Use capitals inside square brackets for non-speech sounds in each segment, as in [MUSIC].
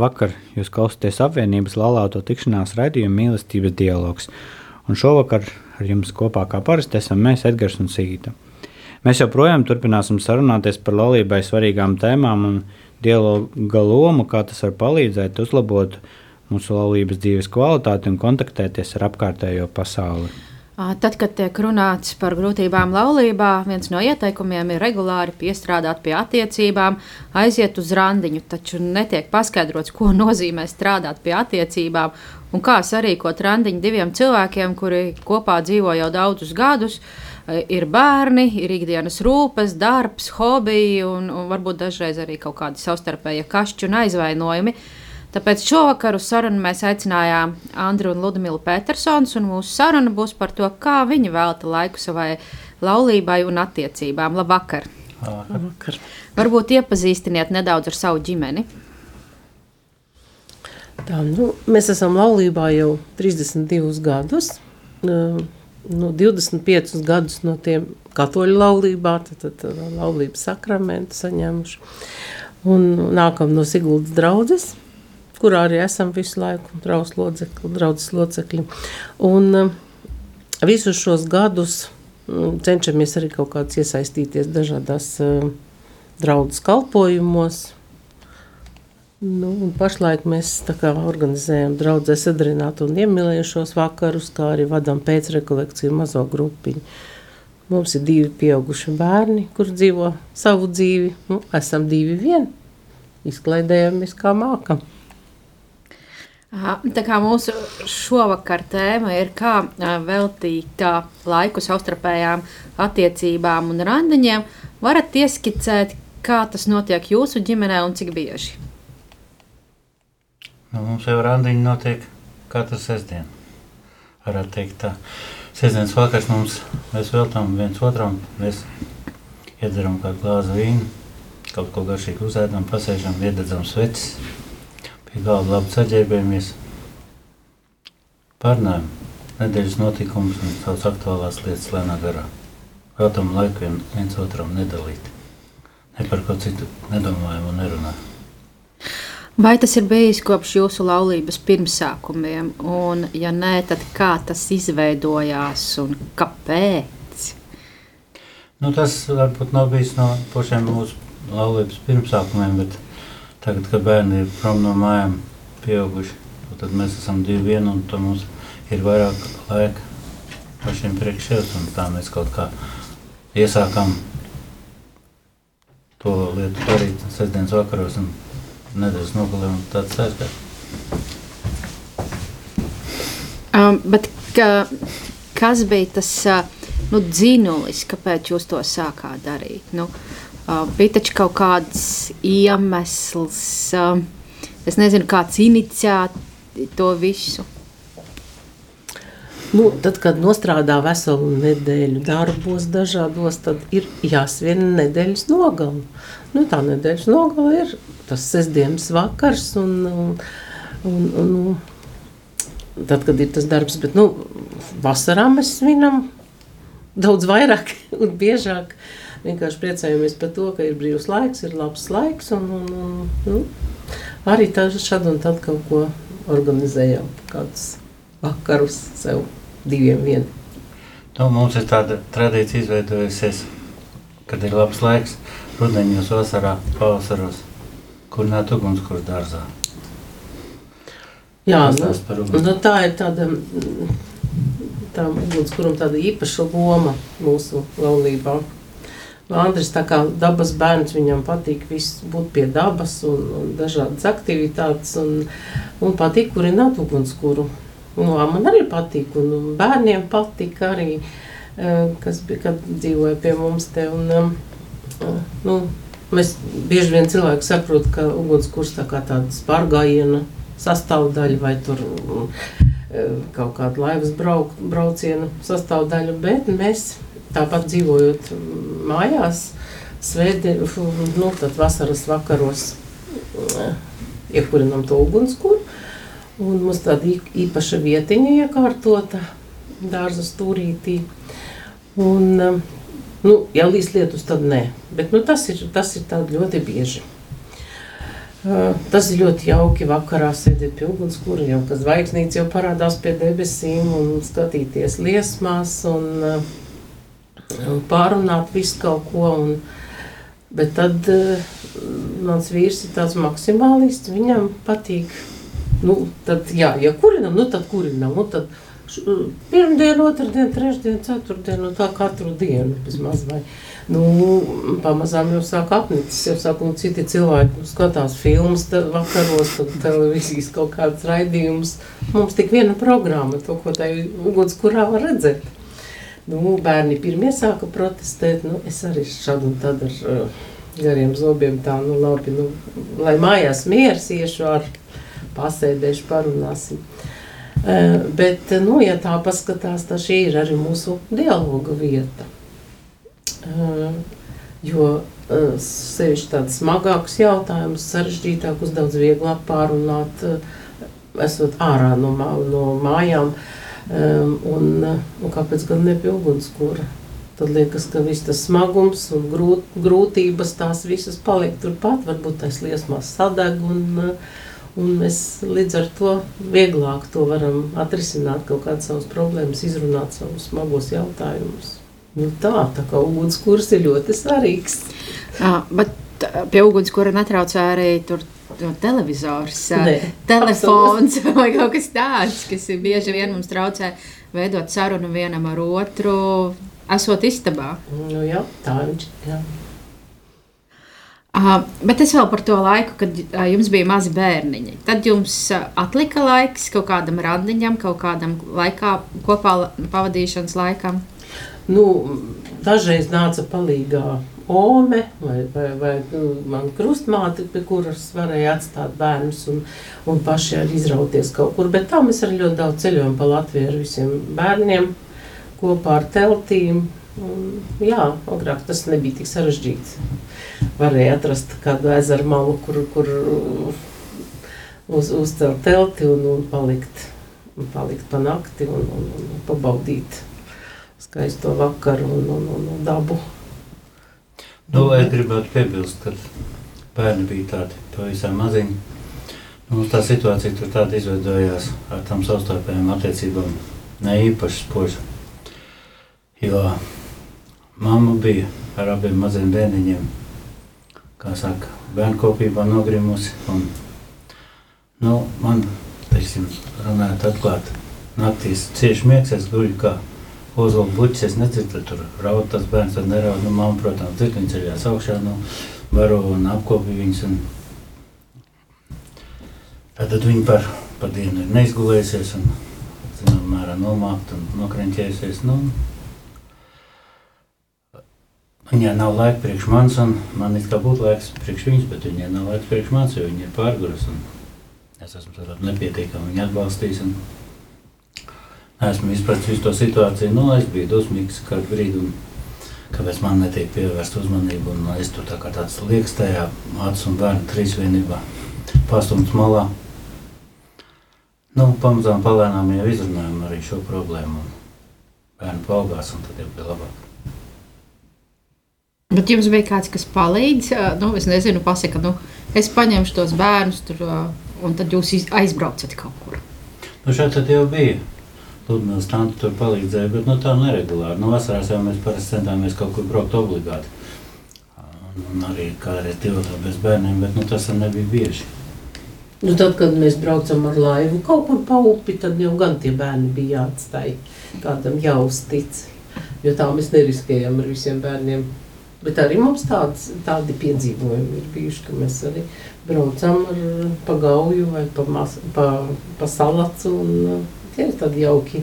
Vakar jūs klausāties apvienības laulāto tikšanās raidījuma mīlestības dialogs. Un šovakar ar jums kopā kā parasti esam mēs, Edgars un Sīta. Mēs joprojām turpināsim sarunāties par laulībai svarīgām tēmām un dialoga lomu, kā tas var palīdzēt uzlabot mūsu laulības dzīves kvalitāti un kontaktēties ar apkārtējo pasauli. Tad, kad tiek runāts par grūtībām laulībā, viens no ieteikumiem ir regulāri piestrādāt pie attiecībām, aiziet uz randiņu, taču netiek paskaidrots, ko nozīmē strādāt pie attiecībām un kā sarīkot randiņu diviem cilvēkiem, kuri kopā dzīvo jau daudzus gadus. Ir bērni, ir ikdienas rūpes, darbs, hobiji un, un varbūt dažreiz arī kaut kādi savstarpēji kašķi un aizvainojumi. Uh, Tāpēc šovakar uz sarunu mēs aicinājām Andriu un Ludmilu Petersons, un mūsu saruna būs par to, kā viņi velta laiku savai laulībai un attiecībām. Labvakar! Labvakar. Varbūt iepazīstiniet nedaudz ar savu ģimeni. Tā, nu, mēs esam laulībā jau 32 gadus. Nu, 25 gadus no tiem katoļu laulībā, tad, tad laulības sakramentu saņēmuši. Un nākam no Siguldas draudzes kurā arī esam visu laiku draugs locekļi, draudzes locekļi. Un uh, visus šos gadus um, cenšamies arī kaut kāds iesaistīties dažādās uh, draudzes kalpojumos. Nu, pašlaik mēs organizējam draugu sadarbinātu un iemīlējušos vakarus, kā arī vadām pēcrekolekciju mazo grupiņu. Mums ir divi pieauguši bērni, kur dzīvo savu dzīvi. Nu, esam divi vien, izklaidējamies kā mākam. Tā kā mūsu šovakar tēma ir, kā veltīt laiku savstarpējām attiecībām un randiņiem, varat ieskicēt, kā tas notiek jūsu ģimenē un cik bieži? Nu, mums jau randiņi notiek katru sestdienu. Varētu teikt tā. Sestdienas vakars mums, mēs veltām viens otram, mēs iedzeram kādu glāzi vīnu, kaut ko garšīgu uzēdam, pasēžam, iededzam svecis pie galda labi saģērbējamies, pārnājam nedēļas notikumus un savas aktuālās lietas lēnā garā. Veltam laiku vien, viens otram nedalīt. Ne par ko citu nedomājam un nerunājam. Vai tas ir bijis kopš jūsu laulības pirmsākumiem? Un, ja nē, tad kā tas izveidojās un kāpēc? Nu, tas varbūt nav bijis no pašiem mūsu laulības pirmsākumiem, bet Tagad, kad bērni ir prom no mājām, pieauguši, tad mēs esam divi vieni un mums ir vairāk laika pašiem priekš sevis. Tā mēs kaut kā iesākām to lietu darīt sestdienas vakaros un nedēļas nogalē un tāds aizgāja. Um, bet ka, kas bija tas uh, nu, dzinulis, kāpēc jūs to sākāt darīt? Nu, Uh, bija taču kaut kāds iemesls, es nezinu, kāds inicijāt to visu. Nu, tad, kad nostrādā veselu nedēļu darbos, dažādos, tad ir jāsvien nedēļas nogala. Nu, tā nedēļas nogala ir tas sestdienas vakars. Un, un, un, un, tad, kad ir tas darbs, bet nu, vasarā mēs svinam daudz vairāk [LAUGHS] un biežāk. Uh, vienkārši priecājamies par to, ka ir brīvs laiks, ir labs laiks. Un, un, un, nu, arī šad un tad kaut ko organizējam, kādus vakarus sev diviem vien. Nu, mums ir tāda tradīcija izveidojusies, kad ir labs laiks, rudenos, vasarā, pavasaros, kur nē, ugunskura dārzā. Jā, nu, nu, tā ir tāda, tā ugunskuram tāda īpaša loma mūsu laulībā. Andris tā kā dabas bērns, viņam patīk viss būt pie dabas un, un dažādas aktivitātes un, un patīk kurināt ugunskura. Nu, man arī patīk, un bērniem patīk arī, eh, kas bija, kad dzīvoja pie mums te. Un, eh, nu, mēs bieži vien cilvēki saprot, ka ugunskurs tā kā tāda spārgājiena sastāvdaļa vai tur kaut kāda laivas brauk, brauciena sastāvdaļa, bet mēs tāpat dzīvojot mājās, svētdien, nu, tad vasaras vakaros iekurinam to ugunskuru Un mums tāda īpaša vietiņa iekārtota dārza stūrītī. Un, um, nu, ja līdz lietus, tad nē. Bet nu, tas ir, tas ir ļoti bieži. Uh, tas ir ļoti jauki vakarā sēdēt pie ugunskura, jau kad zvaigznīca jau parādās pie debesīm un skatīties liesmās un, uh, pārunāt visu kaut ko. Un, bet tad uh, mans vīrs ir tāds maksimālists, viņam patīk Nu, tad, jā, ja kurinam, nu tad kurinam. Nu, tad pirmdiena, otrdiena, trešdiena, ceturtdiena, nu tā katru dienu bezmaz vai. Nu, pamazām jau sāk apnicis, jau sāk, un citi cilvēki skatās filmas vakaros, tad televīzijas kaut kādas raidījumus. Mums tik viena programma, to, ko tai uguns, kurā var redzēt. Nu, bērni pirmie sāka protestēt, nu, es arī šad un tad ar uh, gariem zobiem tā, nu labi, nu, lai mājās miers iešu ar pasēdēšu, parunāsim. Uh, bet, nu, ja tā paskatās, tad šī ir arī mūsu dialoga vieta. Uh, jo uh, sevišķi tāds smagāks jautājums, sarežģītākus, daudz vieglāk pārunāt, esot ārā no, no mājām. Um, un, un kāpēc gan ne pie ugunskura? Tad liekas, ka viss tas smagums un grūt, grūtības tās visas paliek turpat, varbūt tais liesmās sadeg un Un mēs līdz ar to vieglāk to varam atrisināt, kaut kādas savas problēmas, izrunāt savus smagos jautājumus. Nu tā, tā kā ugunskurs ir ļoti svarīgs. À, bet pie ugunskura netraucē arī tur no televizors, Nē, telefons vai kaut kas tāds, kas bieži vien mums traucē veidot sarunu vienam ar otru, esot istabā. Nu jā, tā viņš ir. Uh, bet es vēl par to laiku, kad uh, jums bija mazi bērniņi. Tad jums uh, atlika laiks kaut kādam randiņam, kaut kādam laikā, kopā pavadīšanas laikam. Nu, dažreiz nāca palīdzīgā ome vai, vai, vai nu, man krustmāte, pie kuras varēja atstāt bērnus un, un paši arī izrauties kaut kur. Bet tā mēs arī ļoti daudz ceļojam pa Latviju ar visiem bērniem kopā ar teltīm. Un, jā, agrāk tas nebija tik sarežģīti varēja atrast kādu ezeru malu, kur, kur uz, uzcelt telti un, un palikt, un palikt pa nakti un, un, un pabaudīt skaisto vakaru un, un, un, un dabu. Nu, es gribētu piebilst, ka bērni bija tādi pavisam maziņi. Nu, tā situācija tur tāda izveidojās ar tām savstarpējām attiecībām ne īpaši spoža. Jo mamma bija ar abiem maziem bērniņiem kā saka, bērnu kopībā nogrimusi. Un, nu, man, teiksim, runājot atklāti, naktīs cieši miegs, es guļu kā ozola buķis, es nedzirdu, tur raud tas bērns, tad neraud, nu, mamma, protams, dzird, viņa ceļās augšā, nu, baro un apkopi viņus, un tad viņi par, par dienu ir neizgulējusies, un, zinām, mērā nomākt un nokreņķējusies, nu, Viņai nav laika priekš manis, un man ir kā būtu laiks priekš viņas, bet viņai nav laika priekš manis, jo viņa ir pārguras. Es esmu tādā nepietiekami viņa atbalstījis. Un esmu izpratis visu to situāciju. Nu, es biju dusmīgs kādu brīdi, kāpēc man netiek pievērsta uzmanība. Un es tur tā kā tāds liekas tajā acu un bērnu trīsvienībā pastumts malā. Nu, pamazām palēnām jau izrunājām arī šo problēmu. Bērni paaugās, un tad jau bija labāk. Bet jums bija kāds, kas palīdz, nu, es nezinu, pasaka, nu, es paņemšu tos bērnus tur, un tad jūs aizbraucat kaut kur. Nu, šeit jau bija. Ludmils tante tur palīdzēja, bet nu, tā neregulāri. Nu, vasarās jau mēs parasti centāmies kaut kur braukt obligāti. Un, un arī kādreiz divatā bez bērniem, bet nu, tas nebija bieži. Nu, tad, kad mēs braucam ar laivu kaut kur pa upi, tad jau gan tie bērni bija jāatstāj. Kādam jāuztic, jo tā mēs neriskējam ar visiem bērniem Bet arī mums tāds, tādi piedzīvojumi ir bijuši, ka mēs arī braucam ar pagauju vai pa, mas, pa, pa salacu. Un, uh, tie ir tādi jauki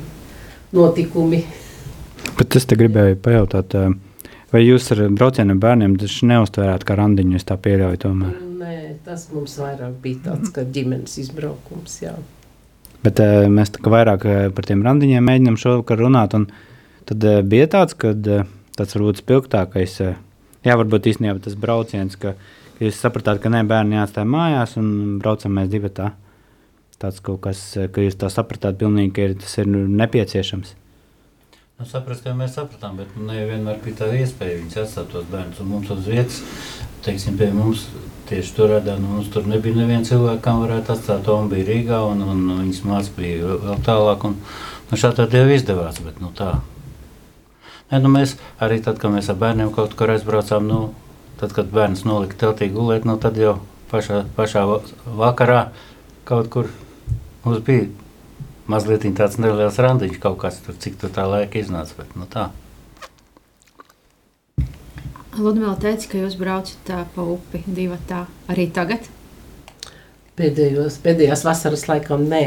notikumi. Bet es te gribēju pajautāt, uh, vai jūs ar braucienu bērniem neuztvērāt kā randiņu, es tā pieļauju tomēr? Nē, tas mums vairāk bija tāds, kā ģimenes izbraukums, jā. Bet uh, mēs tā kā vairāk par tiem randiņiem mēģinām šovakar runāt, un tad bija tāds, kad tāds varbūt spilgtākais jā, varbūt īstenībā tas brauciens, ka, ka jūs sapratāt, ka ne bērni jāatstāj mājās un braucam mēs divi tā. Tāds kaut kas, ka jūs tā sapratāt, pilnīgi, ka ir, tas ir nepieciešams. Nu, saprast, ka mēs sapratām, bet nu, nevienmēr bija tā iespēja viņus atstāt tos bērnus. Un mums uz vietas, teiksim, pie mums tieši tur radās, nu, mums tur nebija neviena cilvēka, kam varētu atstāt. Tom bija Rīgā un, un, viņas māsas bija vēl tālāk. Un, nu, šādā jau izdevās, bet nu, tā Ne, nu mēs arī tad, kad mēs ar bērniem kaut kur aizbraucām, nu, tad, kad bērns nolika teltī gulēt, nu, tad jau pašā, pašā vakarā kaut kur mums bija mazliet tāds neliels randiņš, kaut kas tur, cik tur tā laika iznāca. Bet, nu, tā. Ludmila teica, ka jūs braucat pa upi divi tā arī tagad. Pēdējos, pēdējās vasaras laikam nē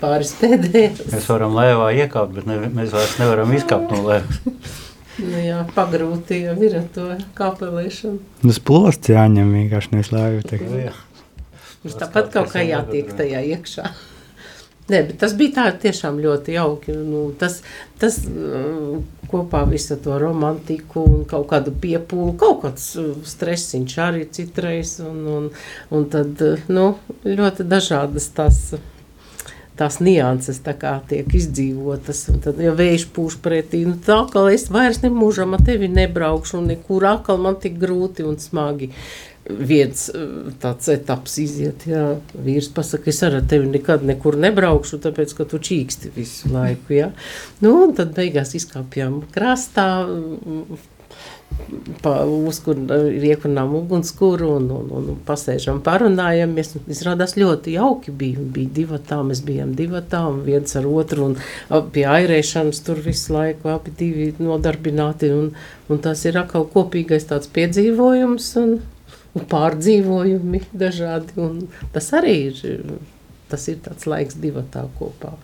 pāris pēdējās. Mēs varam lēvā iekāpt, bet ne, mēs vairs nevaram izkāpt no lēvas. nu jā, pagrūti jau ir ar to kāpelēšanu. Tas plosts jāņem vienkārši nevis lēvi. Mums tāpat kaut kā jātiek tajā iekšā. [LAUGHS] Nē, bet tas bija tā tiešām ļoti jauki. Nu, tas tas uh, kopā visu to romantiku un kaut kādu piepūli, kaut kāds uh, stresiņš arī citreiz. Un, un, un tad uh, nu, ļoti dažādas tās. Uh, tās nianses tā kā tiek izdzīvotas. Un tad, ja vējš pūš pretī, nu tā kā es vairs nemūžam ar tevi nebraukšu, un nekur atkal man tik grūti un smagi. Viens tāds etaps iziet, jā, vīrs pasaka, es ar tevi nekad nekur nebraukšu, tāpēc, ka tu čīksti visu laiku, jā. Nu, un tad beigās izkāpjām krastā, iekurām ugunskura un, un, un, un pasēžam, parunājamies. Izrādās ļoti jauki bija. Bija divi tā, mēs bijām divi tā, un viens ar otru, un pie airēšanas tur visu laiku abi divi nodarbināti. Un, un tas ir atkal kopīgais tāds piedzīvojums un, un pārdzīvojumi dažādi. Un tas arī ir, tas ir tāds laiks divi tā kopā.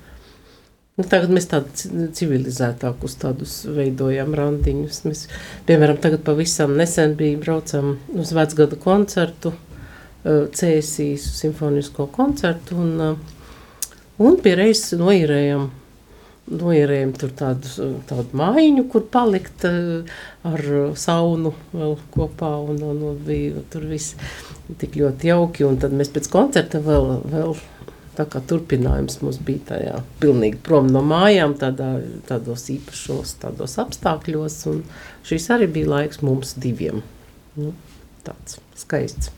Nu, tagad mēs tādu civilizētākus tādus veidojam randiņus. Mēs, piemēram, tagad pavisam nesen bija braucam uz vecgada koncertu, Cēsīs simfonisko koncertu, un, un pie reizes noīrējam noierējām tur tādu, tādu mājiņu, kur palikt ar saunu vēl kopā, un, un, un bija tur viss tik ļoti jauki, un tad mēs pēc koncerta vēl, vēl Tā kā turpinājums mums bija tajā pilnīgi prom no mājām, tādā, tādos īpašos tādos apstākļos. Šis arī bija laiks mums diviem. Nu, tāds skaists.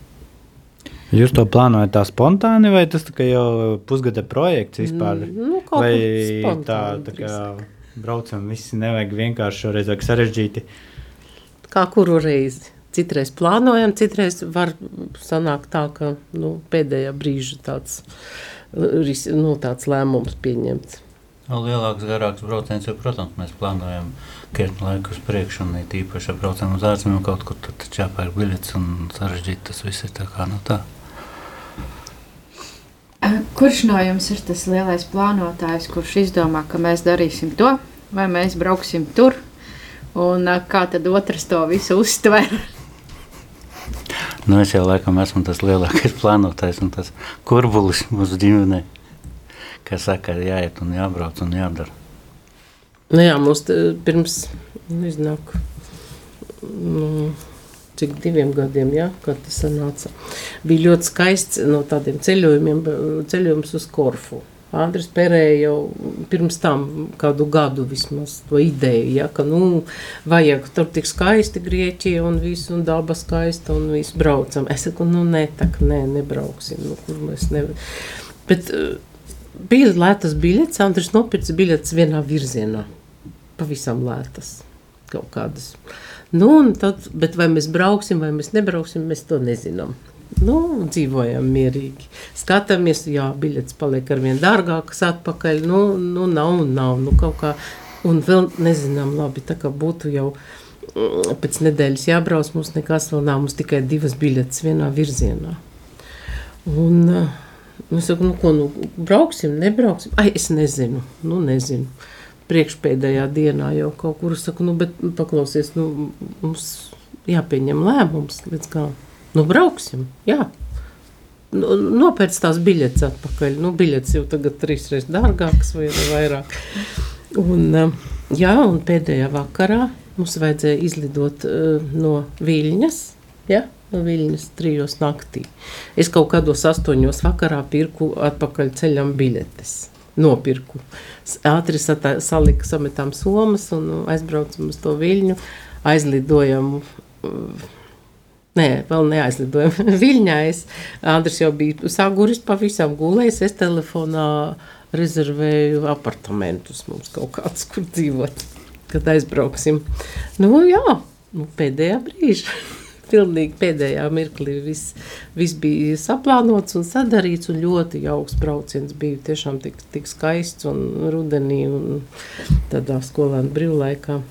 Jūs to plānojat tā spontāni, vai tas tā jau pusgada projekts vispār? Nu, vai tā, tā kā braucam, visi nevajag vienkārši šoreiz vajag sarežģīti? Kā kuru reizi? Citreiz plānojam, citreiz var sanākt tā, ka nu, pēdējā brīža tāds nu, tāds lēmums pieņemts. Vēl lielāks, garāks brauciens, jo, protams, mēs plānojam krietni laiku uz priekšu, un īpaši, ja braucam uz ārzemēm kaut kur, tad čāpēr biļets un sarežģīt tas viss ir tā kā no nu tā. Kurš no jums ir tas lielais plānotājs, kurš izdomā, ka mēs darīsim to, vai mēs brauksim tur, un kā tad otrs to visu uztver? Nu, es jau laikam esmu tas lielākais plānotājs un tas kurbulis mūsu ģimenē, kas saka, jāiet un jābrauc un jādara. Nu jā, mums pirms, iznāk, nu, cik diviem gadiem, jā, kad tas sanāca, bija ļoti skaists no tādiem ceļojumiem, ceļojums uz Korfu. Andris Pērēja jau pirms tam kādu gadu vismaz to ideju, ja, ka, nu, vajag tur tik skaisti Grieķija un viss, un daba skaista, un viss braucam. Es saku, nu, nē, tak, nē, nebrauksim, nu, kur mēs nevar. Bet uh, bija lētas biļetes, Andris nopirca biļetes vienā virzienā, pavisam lētas kaut kādas. Nu, tad, bet vai mēs brauksim, vai mēs nebrauksim, mēs to nezinām. Nu, dzīvojam mierīgi. Skatāmies, jā, biļetes paliek ar vien dārgākas atpakaļ. Nu, nu nav un nav. Nu, kaut kā, un vēl nezinām, labi, tā kā būtu jau mm, pēc nedēļas jābrauc, mums nekas vēl nav, mums tikai divas biļetes vienā virzienā. Un uh, es saku, nu ko, nu brauksim, nebrauksim? Ai, es nezinu, nu nezinu. Priekšpēdējā dienā jau kaut kur saku, nu bet paklausies, nu mums jāpieņem lēmums līdz kā, nu brauksim, jā. Nu, nopērc tās biļetes atpakaļ. Nu, biļetes jau tagad trīsreiz dārgākas vai vairāk. Un, uh, jā, un pēdējā vakarā mums vajadzēja izlidot uh, no Viļņas. Ja? No Viļņas trijos naktī. Es kaut kādos astoņos vakarā pirku atpakaļ ceļam biļetes. Nopirku. Ātri satā, salika, sametām somas un aizbraucam uz to Viļņu. Aizlidojam. Uh, Nē, vēl neaizlidojam. [LAUGHS] Viļņā es, Andris jau bija saguris pavisam gulējis, es telefonā rezervēju apartamentus mums kaut kāds, kur dzīvot, kad aizbrauksim. Nu jā, nu, pēdējā brīža. [LAUGHS] Pilnīgi pēdējā mirklī viss, viss bija saplānots un sadarīts, un ļoti jauks brauciens bija tiešām tik, tik skaists un rudenī un tādā skolēnu brīvlaikā.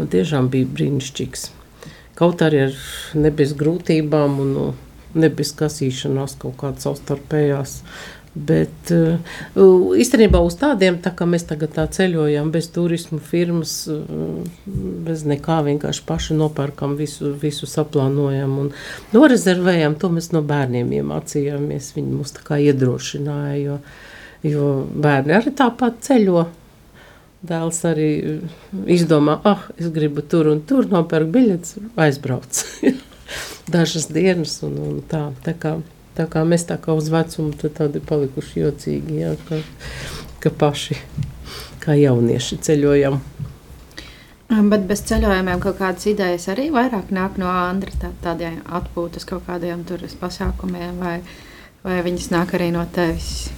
Un tiešām bija brīnišķīgs. Kaut arī ar ne bez grūtībām un nu, ne bez kasīšanās kaut kādas savstarpējās. Bet uh, īstenībā uz tādiem, tā kā mēs tagad tā ceļojam, bez turismu firmas, uh, bez nekā vienkārši paši nopērkam, visu, visu saplānojam un norezervējam. To mēs no bērniem iemācījāmies. Viņi mūs tā kā iedrošināja, jo, jo bērni arī tāpat ceļo Dēls arī uh, izdomā, ah, es gribu tur un tur nopērkt biļetes, aizbrauc. [LAUGHS] Dažas dienas un, un tā, tā kā, tā kā mēs tā kā uz vecumu tādi palikuši jocīgi, jā, ka, ka paši kā jaunieši ceļojam. Bet bez ceļojumiem kaut kādas idejas arī vairāk nāk no Andra tā, tādiem atpūtas kaut kādiem turas pasākumiem, vai, vai viņas nāk arī no tevis?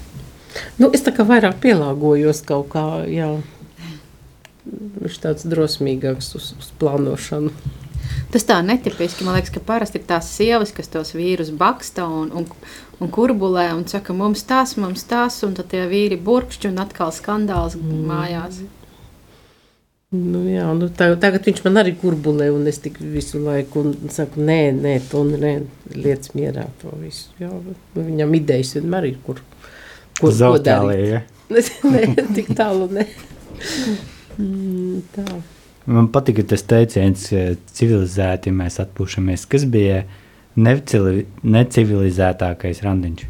Nu, es tā kā vairāk pielāgojos kaut kā, jā, viņš tāds drosmīgāks uz, uz plānošanu. Tas tā netipiski. Man liekas, ka parasti ir tās sievas, kas tos vīrus baksta un, un, un kurbulē un saka, mums tas, mums tas, un tad tie vīri burkšķi un atkal skandāls mm. mājās. Nu, jā, nu, tā, tagad viņš man arī kurbulē, un es tik visu laiku saku, nē, nē, to nē, lietas mierā to visu. Jā, nu, viņam idejas vienmēr ir, kur, kur ko darīt. Ja? [LAUGHS] nē, tik tālu, nē. Mm, tā. Man patika tas teiciens, ka civilizēti mēs atpūšamies. Kas bija necivili, necivilizētākais randiņš?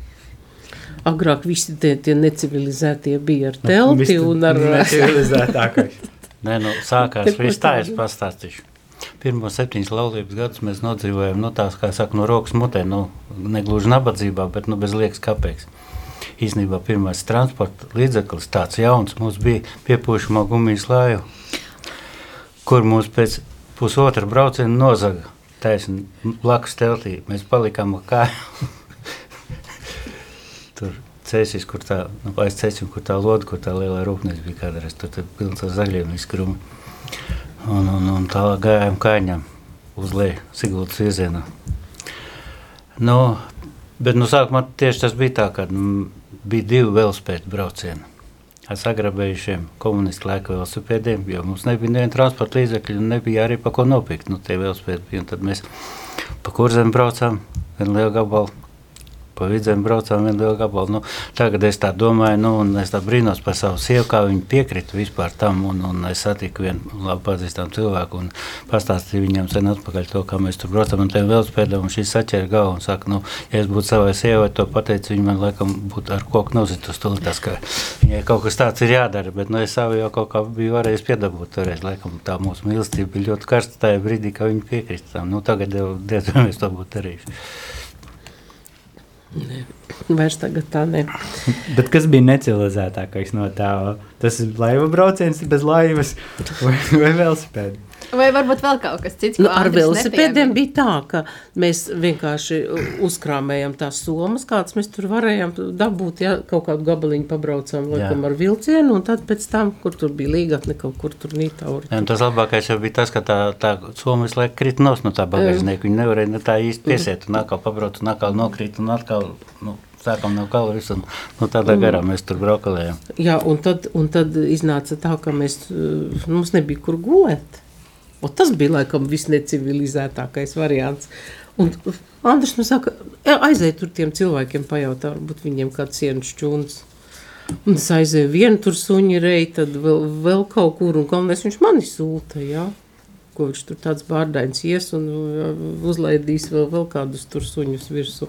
Agrāk visi tie, tie necivilizētie bija ar telti nu, un ar necivilizētākais. [LAUGHS] Nē, nu, sākās viss tā, es pastāstīšu. Pirmos septiņus laulības gadus mēs nodzīvojam nu, tās, kā saka, no rokas mutē, nu, negluži nabadzībā, bet nu, bez liekas kapeiks īstenībā pirmais transporta līdzeklis, tāds jauns, mums bija piepūšamā gumijas lāja, kur mums pēc pusotra brauciena nozaga taisni blakus teltī. Mēs palikām kāju. [LAUGHS] Tur cēsīs, kur tā, nu, aiz cēsim, kur tā loda, kur tā lielā rūpnīca bija kādreiz, tur tad pilns ar zaļiem izkrumi. Un, un, un tā gājām kājņām uz leju, Sigultas iezienā. Nu, bet nu sākumā tieši tas bija tā, ka nu, bija divi velospēdu braucieni. Sagrabējušiem komunistu laika velosipēdiem, jo mums nebija neviena transporta līdzekļa un nebija arī pa ko nopirkt. Nu, tie velospēdi bija, un tad mēs pa kurzem braucām, vienu lielu gabalu, pa vidzem braucām vienu lielu gabalu. Nu, tagad es tā domāju, nu, un es tā brīnos par savu sievu, kā viņa piekrita vispār tam, un, un es satiku vienu labi pazīstamu cilvēku un pastāstīju viņam sen atpakaļ to, kā mēs tur braucam un tiem velospēdam, un šis saķēra galvu un saka, nu, ja es būtu savai sievai to pateicu, viņa man laikam būtu ar koku nozit uz tulītās, ka viņai kaut kas tāds ir jādara, bet, nu, es savu jau kaut kā biju varējis piedabūt toreiz, laikam tā mūsu mīlestība bija ļoti karsta tajā brīdī, ka viņa piekrita tam. Nu, tagad jau diezgan mēs to būtu darījuši. Ne, vairs tagad tā ne. [LAUGHS] Bet kas bija necivilizētākais no tā? Tas laiva brauciens bez laivas vai, vai velosipēdi? Vai varbūt vēl kaut kas cits? Nu, ar velosipēdiem bija tā, ka mēs vienkārši uzkrāmējam tās somas, kādas mēs tur varējām dabūt, ja kaut kādu gabaliņu pabraucām, laikam ar vilcienu, un tad pēc tam, kur tur bija līgatne, kaut kur tur nītauri. Jā, tas labākais jau bija tas, ka tā, tā soma visu laiku krita nos no tā bagāžnieka, viņi nevarēja ne tā īsti piesiet, un atkal pabrauc, un atkal nokrīt, un atkal, nu, sākām no Kalvijas, un nu, tādā garā mēs tur braukalējām. Jā, un tad, un tad iznāca tā, ka mēs, mums nebija kur gulēt. O, tas bija laikam visnecivilizētākais variants. Un Andris man saka, "E, aiziet tur tiem cilvēkiem pajautā, varbūt viņiem kāds sienas čūns. Un es aizēju vienu tur suņu rei, tad vēl, vēl kaut kur, un galvenais viņš mani sūta, jā. Ko viņš tur tāds bārdains ies un uh, uzlaidīs vēl, vēl kādus tur suņus virsū.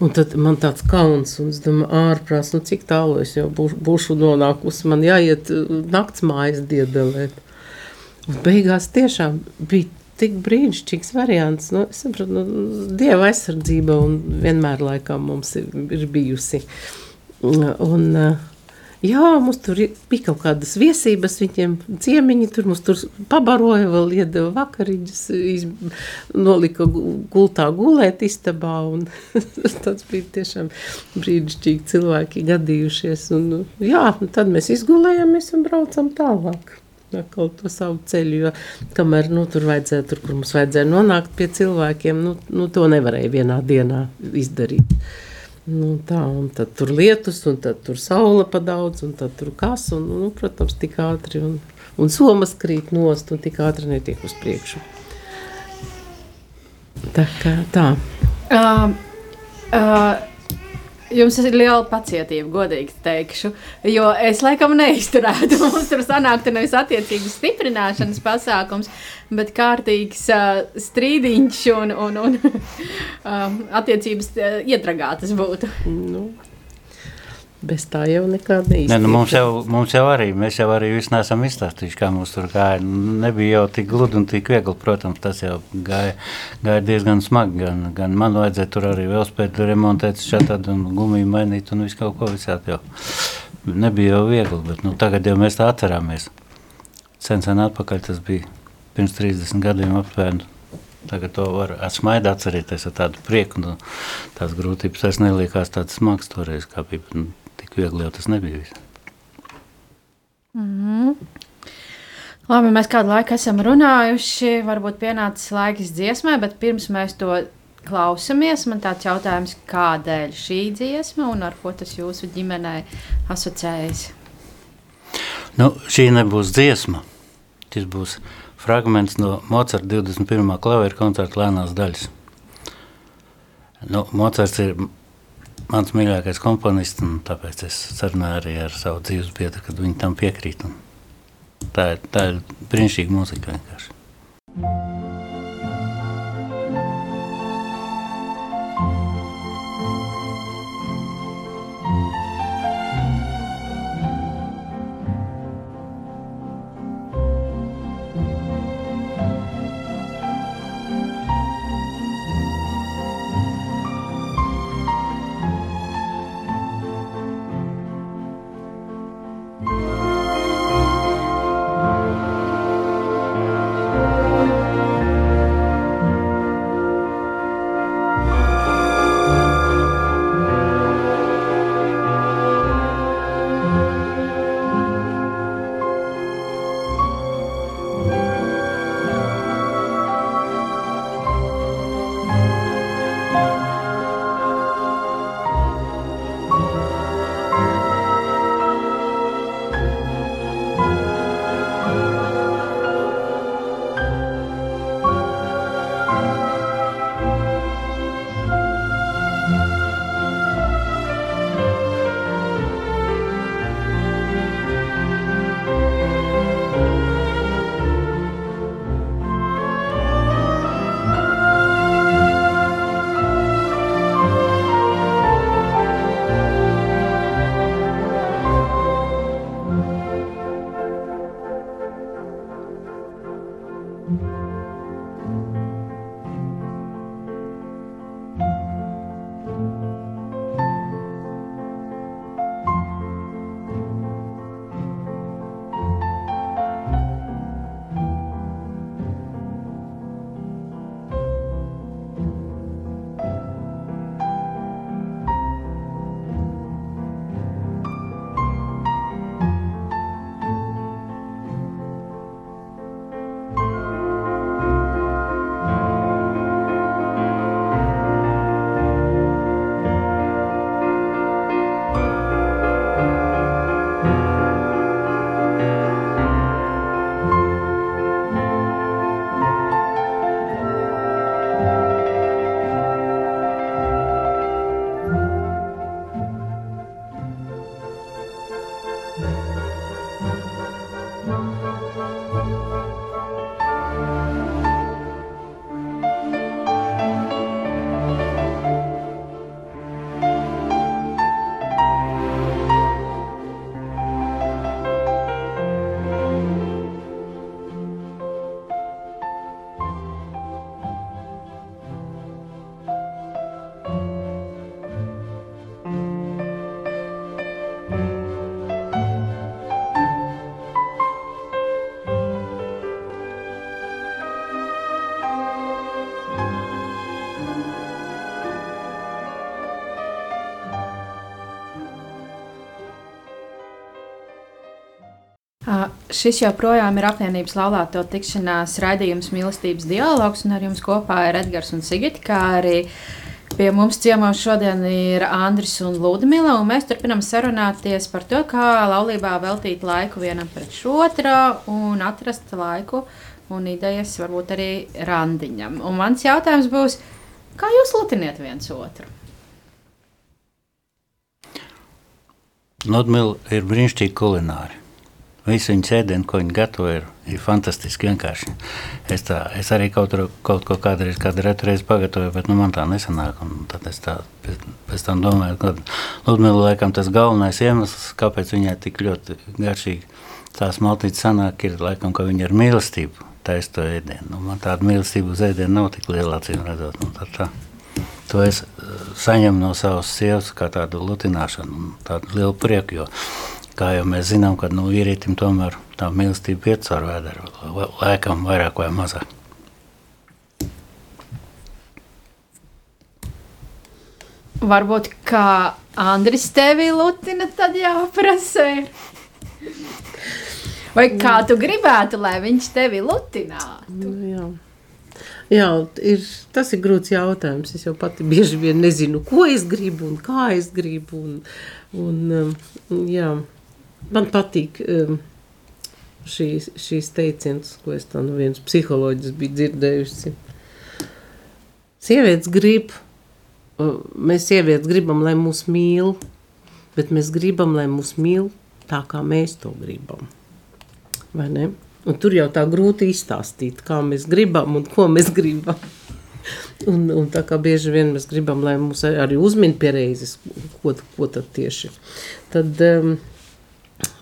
Un tad man tāds kauns, un es domāju, ārprās, nu cik tālu es jau būšu, būšu nonākusi. Man jāiet uh, nakts mājas diedelēt. Un beigās tiešām bija tik brīnišķīgs variants. Nu, es saprotu, nu, dieva aizsardzība vienmēr laikam mums ir, ir bijusi. Un, uh, Jā, mums tur bija kaut kādas viesības, viņiem ciemiņi tur mums tur pabaroja, vēl iedeva vakariņas, iz, nolika gu- gultā gulēt istabā, un [LAUGHS] tas bija tiešām brīnišķīgi cilvēki gadījušies, un jā, un tad mēs izgulējāmies un braucam tālāk. Atkal to savu ceļu, jo kamēr nu, tur vajadzēja, tur, kur mums vajadzēja nonākt pie cilvēkiem, nu, nu, to nevarēja vienā dienā izdarīt. Nu, tā, un tad tur lietus, un tad tur saule pa daudz, un tad tur kas, un, nu, protams, tik ātri, un, un somas krīt nost, un tik ātri netiek uz priekšu. Tā kā tā. Uh, uh, Jums ir liela pacietība, godīgi teikšu. Jo es laikam neizturētu. [LAUGHS] Mums tur sanāktu nevis attiecīgas stiprināšanas pasākums, bet kārtīgs uh, strīdiņš un, un, un [LAUGHS] uh, attiecības uh, iedragātas būtu. Nu, bez tā jau nekāda Ne, neiztiek. nu mums, jau, mums jau arī, mēs jau arī visu nesam izstāstījuši, kā mums tur gāja. Nu, Nebija jau tik gludi un tik viegli, protams, tas jau gāja, gāja diezgan smagi. Gan, gan man vajadzēja tur arī vēl spēt remontēt šādi un gumiju mainīt un visu kaut ko visādi jau. Nebija jau viegli, bet nu, tagad jau mēs tā atcerāmies. Sen sen atpakaļ tas bija pirms 30 gadiem aptuveni. Tagad to var smaidīt, atcerēties ar tādu prieku. Nu, tās grūtības vairs neliekās tādas smagas toreiz, kā bija. Nu, tik viegli jau tas nebija. Viss. Labi, mēs kādu laiku esam runājuši. Varbūt pienācis laiks dziesmai, bet pirms mēs to klausāmies, man tāds jautājums, kādēļ šī dziesma un ar ko tas jūsu ģimenei asociējas? Nu, šī nebūs dziesma. Tas būs fragments no Mocarta 21. klavieru koncerta lēnās daļas. Nu, Mocarts ir mans mīļākais komponists, un tāpēc es sarunāju arī ar savu dzīves biedru, kad viņi tam piekrīt. Tā tā ir brīnišķīga mūzika vienkārši. Šis joprojām ir apvienības laulāto tikšanās raidījums mīlestības dialogs, un ar jums kopā ir Edgars un Sigita, kā arī pie mums ciemos šodien ir Andris un Ludmila, un mēs turpinam sarunāties par to, kā laulībā veltīt laiku vienam pret otru un atrast laiku un idejas varbūt arī randiņam. Un mans jautājums būs, kā jūs lutiniet viens otru? Ludmila ir brīnišķīgi kulināri. Visu viņa ēdienu, ko viņa gatavo, ir, ir fantastiski vienkārši. Es, tā, es arī kaut, tur, kaut ko kādreiz, kādu reizi pagatavoju, bet nu, man tā nesanāk. Tad es tā, pēc, pēc tam domāju, ka Ludmila laikam tas galvenais iemesls, kāpēc viņai tik ļoti garšīgi tās maltītes sanāk, ir laikam, ka viņa ir mīlestība taisa to ēdienu. Nu, man tāda mīlestība uz ēdienu nav tik liela, acīm redzot. Nu, tā, tā. To es eh, saņemu no savas sievas kā tādu lutināšanu, tādu lielu prieku. Jo Kā jau mēs zinām, ka nu, vīrietim tomēr tā mīlestība iet caur vēdru, laikam vairāk vai mazāk. Varbūt kā Andris tevi lutina, tad jāprasē. Vai kā tu gribētu, lai viņš tevi lutinātu? Nu, jā. Jā, ir, tas ir grūts jautājums. Es jau pati bieži vien nezinu, ko es gribu un kā es gribu. Un, un, um, jā, man patīk um, šīs, šīs teicienas, ko es tā no vienas psiholoģijas biju dzirdējusi. Sievietes grib, mēs sievietes gribam, lai mūs mīl, bet mēs gribam, lai mūs mīl tā, kā mēs to gribam. Vai ne? Un tur jau tā grūti izstāstīt, kā mēs gribam un ko mēs gribam. [LAUGHS] Un, un tā kā bieži vien mēs gribam, lai mūs arī uzmin pie reizes, ko, ko tad tieši. Tad, um,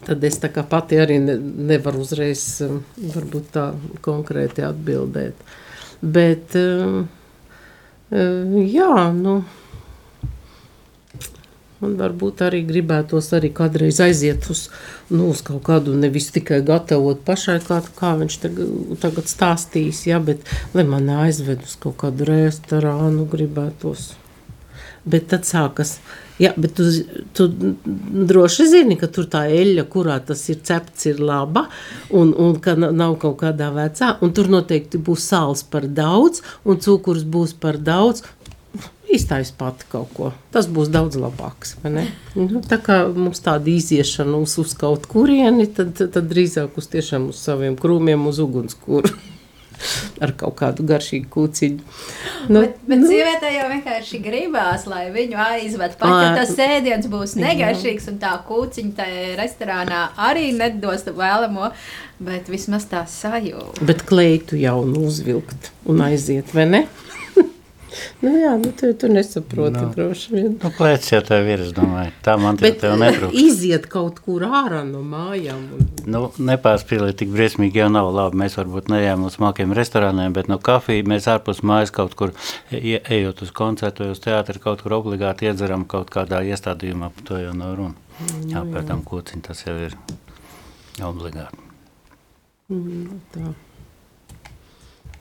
tad es pati arī ne, nevaru uzreiz um, varbūt tā konkrēti atbildēt. Bet, um, um, jā, nu, man varbūt arī gribētos arī kādreiz aiziet uz, nu, uz kaut kādu, nevis tikai gatavot pašai, kā, kā viņš tagad, stāstīs, ja, bet lai man aizved uz kaut kādu restorānu gribētos. Bet tad sākas, uh, Jā, bet tu, tu droši zini, ka tur tā eļļa, kurā tas ir cepts, ir laba un, un ka nav kaut kādā vecā. Tur noteikti būs sāls par daudz un cukurs būs par daudz. Iztais pati kaut ko. Tas būs daudz labāks. Nu, tā kā mums tāda iziešana uz, uz kaut kurieni, tad, tad drīzāk uz, uz saviem krūmiem, uz ugunskura ar kaut kādu garšīgu kūciņu. Nu, bet bet nu, sievietē jau vienkārši gribās, lai viņu aizved. Pat ja tas ēdiens būs negaršīgs un tā kūciņa tajā restorānā arī nedos vēlamo, bet vismaz tā sajūta. Bet kleitu jau nu uzvilkt un aiziet, vai ne? Nu, jā, nu, tu, tu nesaproti nu, droši vien. Nu, klēts jau tev ir, es domāju. Tā man Bet, tev netrūkst. Iziet kaut kur ārā no mājām. Un... Nu, nepārspīlēt tik briesmīgi jau nav labi. Mēs varbūt neejam uz smalkiem restorāniem, bet no kafija mēs ārpus mājas kaut kur, e, ejot uz koncertu vai uz teātri, kaut kur obligāti iedzeram kaut kādā iestādījumā, to jau nav runa. Mm, jā, pēc tam kociņi tas jau ir obligāti. Mm, tā.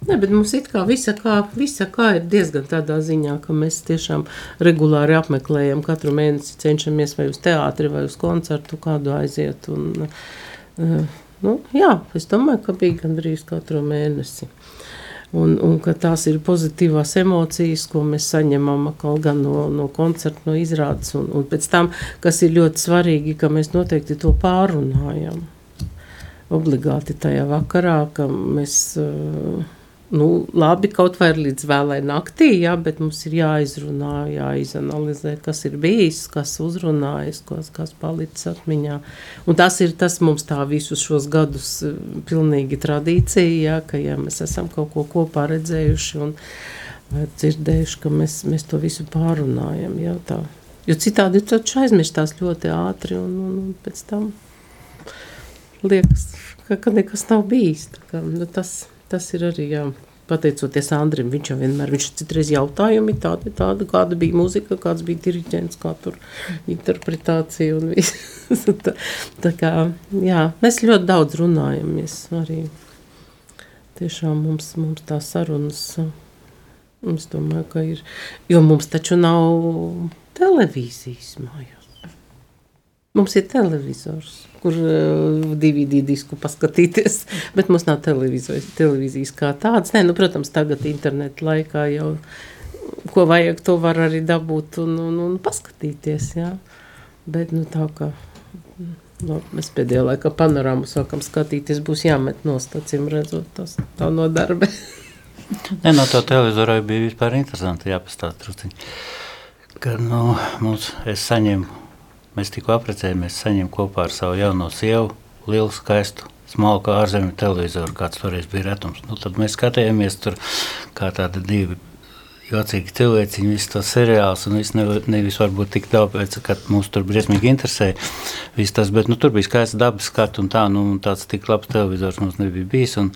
Ne, bet mums it kā visa, kā visa kā ir diezgan tādā ziņā, ka mēs tiešām regulāri apmeklējam katru mēnesi, cenšamies vai uz teātri vai uz koncertu kādu aiziet. Un, uh, nu, jā, es domāju, ka bija gandrīz katru mēnesi. Un, un ka tās ir pozitīvās emocijas, ko mēs saņemam gan no, no koncerta, no izrādes. Un, un pēc tam, kas ir ļoti svarīgi, ka mēs noteikti to pārunājam. Obligāti tajā vakarā, ka mēs uh, nu, labi, kaut vai līdz vēlai naktī, jā, bet mums ir jāizrunā, jāizanalizē, kas ir bijis, kas uzrunājas, kas, kas palicis atmiņā. Un tas ir tas mums tā visus šos gadus eh, pilnīgi tradīcija, jā, ka jā, mēs esam kaut ko kopā redzējuši un dzirdējuši, ka mēs, mēs to visu pārunājam, jā, tā. Jo citādi taču aizmirstās ļoti ātri un, un, un pēc tam liekas, ka, ka nekas nav bijis. Tā kā, nu, tas, tas ir arī, jā, pateicoties Andrim, viņš jau vienmēr, viņš citreiz jautājumi tādi, tādi, kāda bija muzika, kāds bija diriģents, kā tur interpretācija un viss. [LAUGHS] tā, tā kā, jā, mēs ļoti daudz runājamies arī. Tiešām mums, mums tā sarunas, es domāju, ka ir, jo mums taču nav televīzijas mājās. Mums ir televizors, kur DVD disku paskatīties, [LAUGHS] bet mums nav televīzijas kā tādas. Nē, nu, protams, tagad internetu laikā jau, ko vajag, to var arī dabūt un, un, un paskatīties, jā. Bet, nu, tā kā, nu, mēs pēdējā laikā panorāmu sākam skatīties, būs jāmet nost, acīm redzot, tas tā no darba. [LAUGHS] Nē, no tā televizora bija vispār interesanti jāpastāst truciņi. Kad, nu, mums, es saņemu Mēs tikko apprecējāmies, saņēmām kopā ar savu jauno sievu lielu, skaistu, smalku ārzemju televizoru, kāds toreiz bija retums. Nu, tad mēs skatījāmies tur kā tādi divi jocīgi cilvēki, visu to seriālus, un viss nevis, nevis varbūt tik tāpēc, ka mums tur briesmīgi interesē tas, bet nu, tur bija skaists dabas skats un tā, nu, tāds tik labs televizors mums nebija bijis. Un,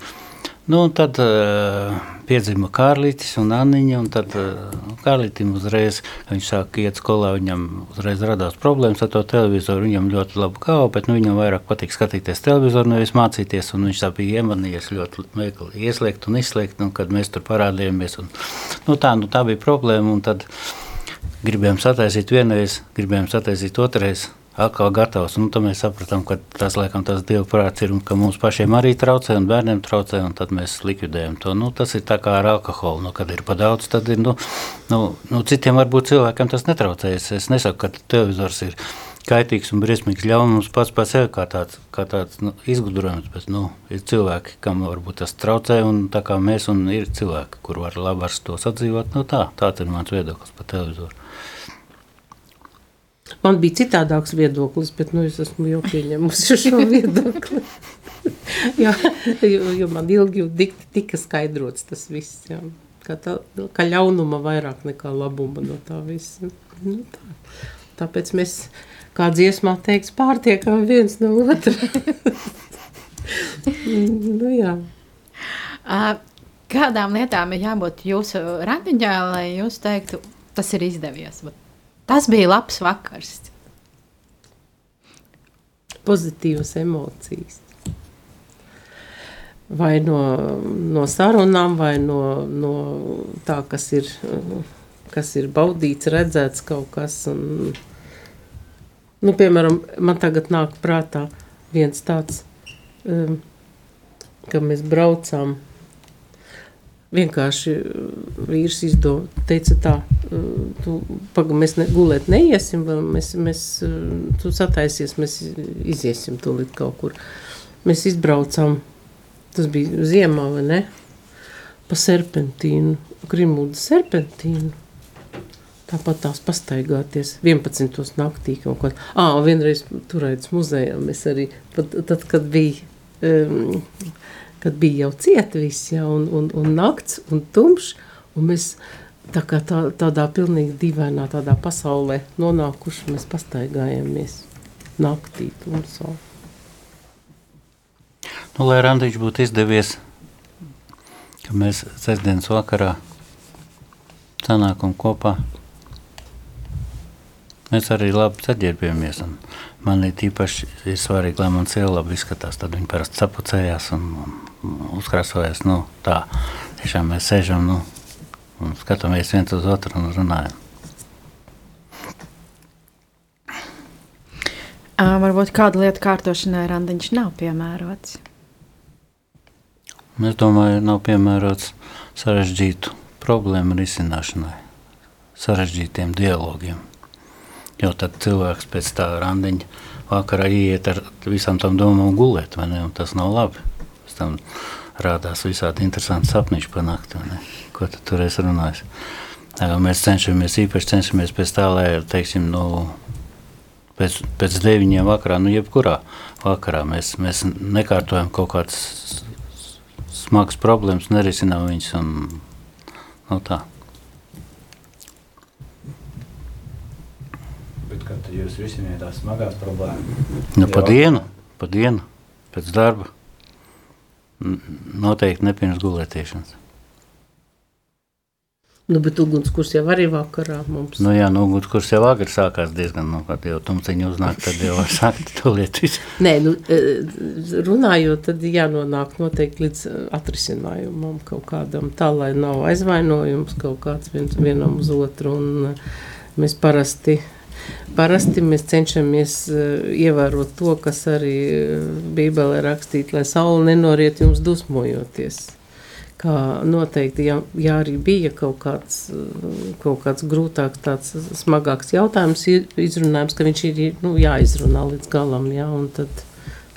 Nu, tad uh, piedzima Kārlītis un Anniņa. Un tad uh, Kārlītim uzreiz, kad viņš sāk iet skolā, viņam uzreiz radās problēmas ar to televizoru. Viņam ļoti labi galva, bet nu, viņam vairāk patīk skatīties televizoru, nevis mācīties. Viņš tā bija iemanījies ļoti veikli ieslēgt un izslēgt, un kad mēs tur parādījāmies. Un, nu, tā, nu, tā bija problēma. Gribējām sataisīt vienreiz, gribējām sataisīt otrreiz atkal gatavs. Un tad mēs sapratām, ka tas laikam tas Dieva prāts ir un ka mums pašiem arī traucē un bērniem traucē, un tad mēs likvidējam to. Nu, tas ir tā kā ar alkoholu. Nu, kad ir pa daudz, tad ir, nu, nu, nu citiem varbūt cilvēkiem tas netraucējas. Es nesaku, ka televizors ir kaitīgs un briesmīgs ļaunums pats par sevi kā tāds, kā tāds nu, izgudrojums, bet nu, ir cilvēki, kam varbūt tas traucē, un tā kā mēs, un ir cilvēki, kur var labi ar to sadzīvot, nu tā, tāds ir mans viedoklis par televizoru. Man bija citādāks viedoklis, bet nu, es esmu jau pieņēmusi šo [LAUGHS] viedokli. jā, jo, jo man ilgi dikti tika skaidrots tas viss. Jā. Ka, tā, ka ļaunuma vairāk nekā labuma no tā visa. Nu, tā. Tāpēc mēs, kā dziesmā teiks, pārtiekam viens no otra. [LAUGHS] nu, jā. Kādām lietām ir jābūt jūsu randiņā, lai jūs teiktu, tas ir izdevies? Bet Tas bija labs vakars. Pozitīvas emocijas. Vai no, no sarunām, vai no, no tā, kas ir, kas ir baudīts, redzēts kaut kas. Un, nu, piemēram, man tagad nāk prātā viens tāds, um, ka mēs braucām vienkārši uh, vīrs izdomāja, teica tā, uh, tu, paga, mēs ne, gulēt neiesim, mēs, mēs, uh, tu sataisies, mēs iziesim tūlīt kaut kur. Mēs izbraucām, tas bija ziemā, vai ne, pa serpentīnu, Grimūda serpentīnu. Tāpat tās pastaigāties 11. naktī kaut kā. Ā, vienreiz turētas muzejā mēs arī, pat, tad, kad bija um, kad bija jau cieta viss, ja, un, un, un nakts, un tumšs, un mēs tā kā tā, tādā pilnīgi dīvainā tādā pasaulē nonākuši, mēs pastaigājamies naktī tumsā. Nu, lai randiņš būtu izdevies, ka mēs sestdienas vakarā sanākam kopā, mēs arī labi saģērbjamies, man ir tīpaši ir svarīgi, lai man sieva labi izskatās, tad viņi parasti sapucējās un, un uzkrāsojas. Nu, tā tiešām mēs sēžam nu, un skatāmies viens uz otru un runājam. Uh, varbūt kāda lieta kārtošanai randiņš nav piemērots. Es domāju, nav piemērots sarežģītu problēmu risināšanai, sarežģītiem dialogiem. Jo tad cilvēks pēc tā randiņa vakarā iet ar visām tām domām gulēt, vai ne? Un tas nav labi tam rādās visādi interesanti sapniņš par nakti. Ko tu tur esi runājis? Mēs cenšamies, īpaši cenšamies pēc tā, lai, teiksim, nu, pēc, pēc deviņiem vakarā, nu, jebkurā vakarā mēs, mēs nekārtojam kaut kādas smagas problēmas, nerisinām viņas un nu, tā. Bet kad jūs risināt tās smagās problēmas? Nu, pa dienu, pa dienu, pēc darba. Noteikti ne pirms gulētiešanas. Nu, bet ugunskurs jau arī vakarā mums. Nu, jā, nu, ugunskurs jau agri sākās diezgan, nu, kad jau tumciņi uznāk, tad jau var sākt [LAUGHS] to lietu visu. Nē, nu, e, runājot, tad jānonāk noteikti līdz e, atrisinājumam kaut kādam tā, lai nav aizvainojums kaut kāds viens, vienam uz otru, un e, mēs parasti parasti mēs cenšamies uh, ievērot to, kas arī uh, Bībelē rakstīts, lai saule nenoriet jums dusmojoties. Kā noteikti, ja, ja arī bija kaut kāds, uh, kaut kāds grūtāks, tāds smagāks jautājums, izrunājums, ka viņš ir nu, jāizrunā līdz galam, ja, un, tad,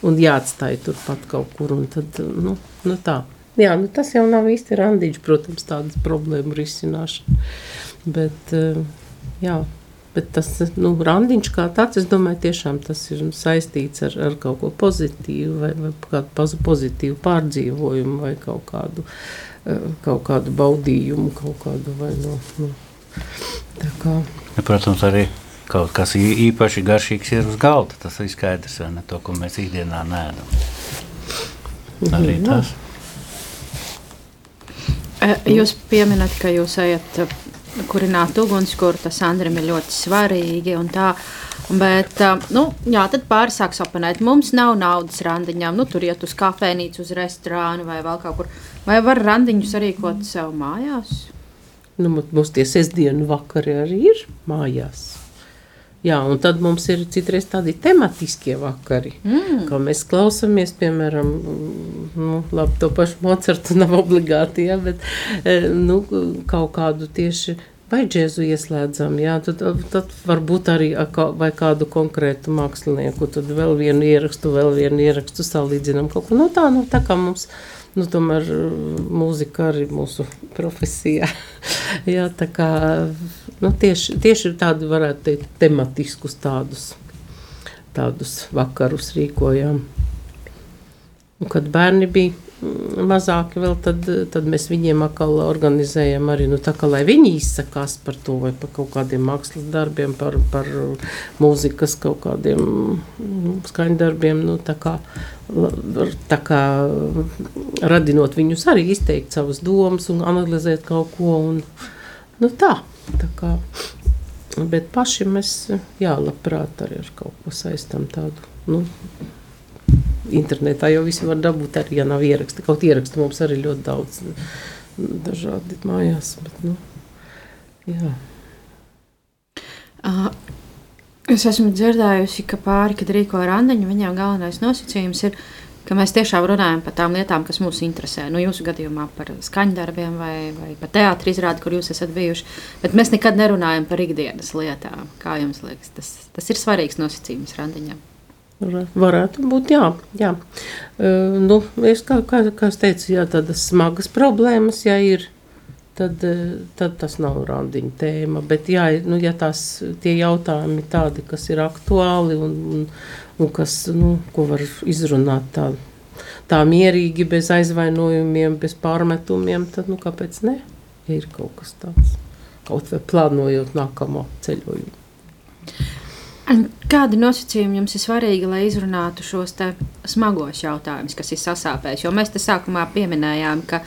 un jāatstāj turpat kaut kur, un tad, nu, nu tā. Jā, nu tas jau nav īsti randiņš, protams, tādas problēmu risināšana. Bet, jā, bet tas nu, randiņš kā tāds, es domāju, tiešām tas ir saistīts ar, ar kaut ko pozitīvu vai, vai kādu pozitīvu pārdzīvojumu vai kaut kādu, kaut kādu baudījumu, kaut kādu vai no, nu, tā kā. Ja, protams, arī kaut kas īpaši garšīgs ir uz galda. Tas ir skaidrs, vai ne to, ko mēs ikdienā nēdam. Arī mhm, tas. Jā. Eh, jūs pieminat, ka jūs ejat eh, kurināt ugunskura, tas Andrim ir ļoti svarīgi un tā. Bet, nu, jā, tad pāris sāks apmanēt. Mums nav naudas randiņām, nu, tur iet uz kafejnīcu, uz restorānu vai vēl kaut kur. Vai var randiņus sarīkot sev mājās? Nu, mums tie sestdienu vakari arī ir mājās. Jā, un tad mums ir citreiz tādi tematiskie vakari, mm. kā mēs klausāmies, piemēram, nu, labi, to pašu Mocartu nav obligāti, ja, bet e, nu, kaut kādu tieši vai džēzu ieslēdzam, jā, tad, tad varbūt arī vai kādu konkrētu mākslinieku, tad vēl vienu ierakstu, vēl vienu ierakstu salīdzinam kaut ko, nu tā, nu tā kā mums nu, tomēr mūzika arī mūsu [LAUGHS] profesijā. [LAUGHS] Jā, tā kā nu, tieši, tieši tādu varētu teikt tematiskus tādus, tādus vakarus rīkojām. Un, kad bērni bija mazāki, vēl, tad, tad mēs viņiem atkal organizējam arī, nu, tā, ka, lai viņi izsakās par to, vai par kaut kādiem mākslas darbiem, par, par mūzikas kaut kādiem nu, skaņdarbiem. Nu, tā kā, tā kā radinot viņus arī izteikt savas domas un analizēt kaut ko. Un, nu, tā, tā kā, bet paši mēs, jā, labprāt arī ar kaut ko saistam tādu. Nu, internetā jau visi var dabūt, arī, ja nav ieraksti. Kaut ieraksti mums arī ļoti daudz dažādi mājās. Bet, nu, jā. Uh, es esmu dzirdējusi, ka pāri, kad rīko randiņu, viņiem galvenais nosacījums ir, ka mēs tiešām runājam par tām lietām, kas mūs interesē. Nu, jūsu gadījumā par skaņdarbiem vai, vai par teātrī izrādi, kur jūs esat bijuši. Bet mēs nekad nerunājam par ikdienas lietām. Kā jums liekas, tas, tas ir svarīgs nosacījums randiņam? Varētu būt, jā. jā. Uh, nu, es kā, kā, kā es teicu, jā, tādas smagas problēmas, ja ir, tad, tad tas nav randiņa tēma. Bet, jā, nu, ja tās tie jautājumi tādi, kas ir aktuāli un, un, un kas, nu, ko var izrunāt tā, tā mierīgi, bez aizvainojumiem, bez pārmetumiem, tad, nu, kāpēc ne? Ja ir kaut kas tāds, kaut vai plānojot nākamo ceļojumu. Kādi nosacījumi jums ir svarīgi, lai izrunātu šos smagos jautājumus, kas ir sasāpējuši? Jo mēs te sākumā pieminējām, ka,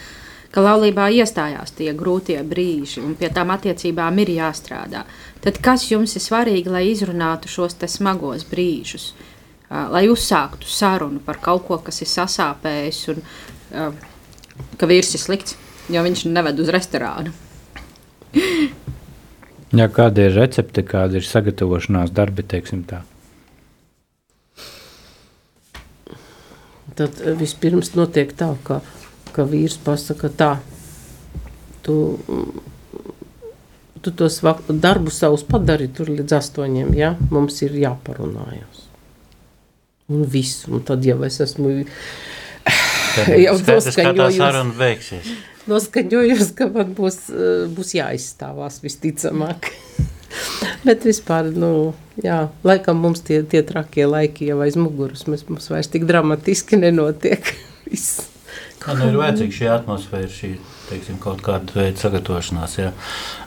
ka laulībā iestājās tie grūtie brīži, un pie tām attiecībām ir jāstrādā. Tad kas jums ir svarīgi, lai izrunātu šos smagos brīžus, lai uzsāktu sarunu par kaut ko, kas ir sasāpējis, un ka vīrs ir slikts, jo viņš neved uz restorānu? [LAUGHS] Ja kāda ir recepte, kāda ir sagatavošanās darbi, teiksim tā? Tad eh, vispirms notiek tā, ka, ka vīrs pasaka tā, tu, tu tos darbus savus padari tur līdz astoņiem, ja? mums ir jāparunājas. Un viss, un tad jau es esmu jau tā saruna beigsies. Noskaņojos, ka man būs, eh, būs jāizstāvās visticamāk. [LAUGHS] Bet vispār, nu, jā, laikam mums tie, tie trakie laiki jau aiz muguras, mēs, mums vairs tik dramatiski nenotiek. [LAUGHS] Kā nu ir vajadzīga šī atmosfēra, šī, teiksim, kaut kāda veida sagatavošanās, jā,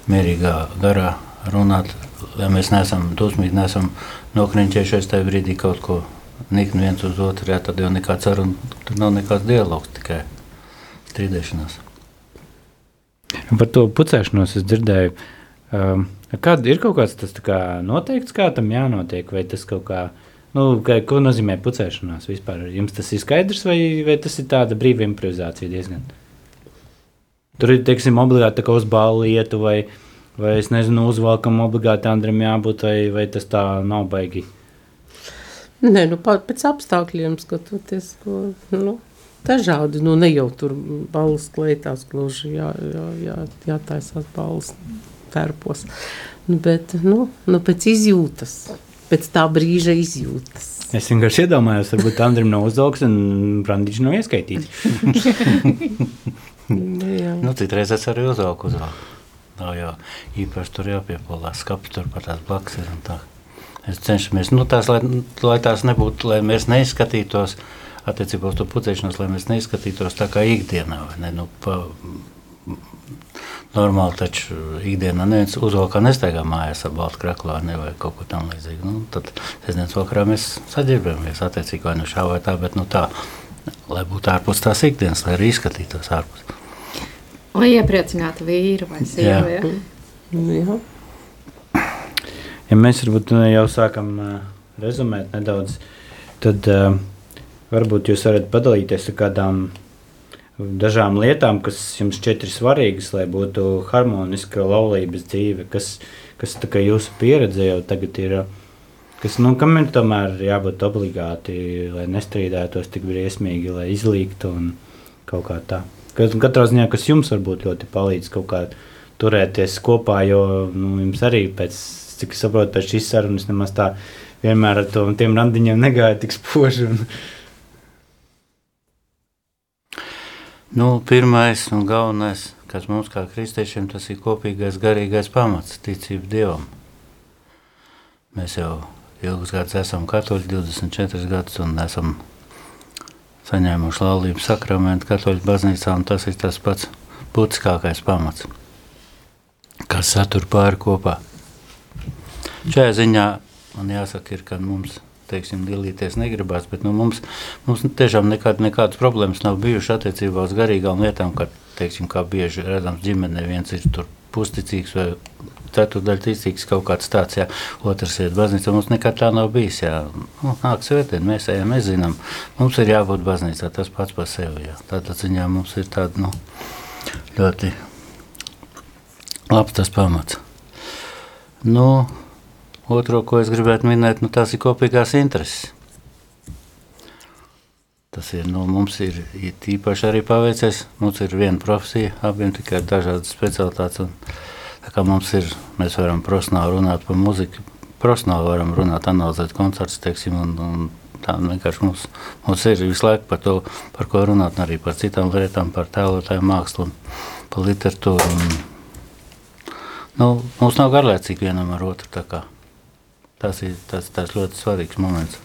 mierīgā garā runāt, lai mēs neesam dusmīgi, neesam nokriņķējušies tajā brīdī kaut ko nikni viens uz otru, jā, tad jau nekāds saruna, tur nav nekāds dialogs, tikai strīdēšanās. Par to pucēšanos es dzirdēju. Um, kad ir kaut kāds tas kā noteikts, kā tam jānotiek, vai tas kaut kā, nu, kā, ko nozīmē pucēšanās vispār? Jums tas ir skaidrs, vai, vai tas ir tāda brīva improvizācija diezgan? Tur ir, teiksim, obligāti tā kā uz ballu ietu vai, Vai es nezinu, uzvalkam obligāti Andrim jābūt, vai, vai tas tā nav baigi? Nē, nu, pēc apstākļiem skatoties, ko, nu, dažādi, nu, ne jau tur balvas kleitās gluži jā, jā, jā, jātaisās balvas tērpos, nu, bet, nu, nu, pēc izjūtas, pēc tā brīža izjūtas. Es vienkārši iedomājos, varbūt Andrim nav uzvalks un Brandiņš nav ieskaitīts. Nu. Nu, citreiz es arī uzaugu uzvalku. Nav jau īpaši tur jāpiepolās, skapi tur pat tās blakus ir un tā. Es cenšamies, nu tās, lai, lai tās nebūtu, lai mēs neizskatītos, attiecībā uz to pucēšanos, lai mēs neizskatītos tā kā ikdienā, ne, nu, pa, normāli taču ikdienā neviens uzvalkā nestaigā mājās ar baltu kraklāni vai kaut ko tam līdzīgu. Nu, tad sestdienas vakarā mēs saģirbamies attiecīgi vai nu šā vai tā, bet nu tā, lai būtu ārpus tās ikdienas, lai arī izskatītos ārpus. Lai iepriecinātu vīru vai sievu. Ja? Nu, jā. Ja mēs varbūt nu, jau sākam uh, rezumēt nedaudz, tad uh, varbūt jūs varat padalīties ar kādām dažām lietām, kas jums šķiet ir svarīgas, lai būtu harmoniska laulības dzīve, kas, kas tā kā jūsu pieredze jau tagad ir, kas, nu, kam ir tomēr jābūt obligāti, lai nestrīdētos tik briesmīgi, lai izlīgtu un kaut kā tā. Katrā ziņā, kas jums varbūt ļoti palīdz kaut kā turēties kopā, jo nu, jums arī pēc, cik es saprotu, pēc šīs sarunas nemaz tā vienmēr ar to, tiem randiņiem negāja tik spoži. Un, Nu, pirmais un galvenais, kas mums kā kristiešiem, tas ir kopīgais garīgais pamats, ticība Dievam. Mēs jau ilgus gadus esam katoļi, 24 gadus, un esam saņēmuši laulību sakramentu katoļu baznīcā, un tas ir tas pats būtiskākais pamats, kas satur pāri kopā. Šajā ziņā man jāsaka, ir, ka mums teiksim, dalīties negribās, bet nu, mums, mums tiešām nekād, nekādas problēmas nav bijušas attiecībā uz garīgām lietām, kad, teiksim, kā bieži redzams ģimenē, viens ir tur pusticīgs vai ceturdaļa ticīgs kaut kāds tāds, jā, otrs ir baznīca, mums nekad tā nav bijis, jā, nu, nāk svētdien, mēs ejam, mēs zinām, mums ir jābūt baznīcā, tas pats par sevi, jā, tādā ziņā mums ir tāda, nu, ļoti labs tas pamats. Nu, Otro, ko es gribētu minēt, nu, tās ir kopīgās intereses. Tas ir, nu, mums ir īpaši arī paveicies. Mums ir viena profesija, abiem tikai dažādas specialitātes. Un, kā mums ir, mēs varam profesionāli runāt par muziku, profesionāli varam runāt, analizēt koncertus, teiksim, un, un tā vienkārši mums, mums ir visu laiku par to, par ko runāt, un arī par citām lietām, par tēlotāju mākslu par literatūru. Un, nu, mums nav garlaicīgi vienam ar otru, tā kā. Tas ir tas, tas ļoti svarīgs moments.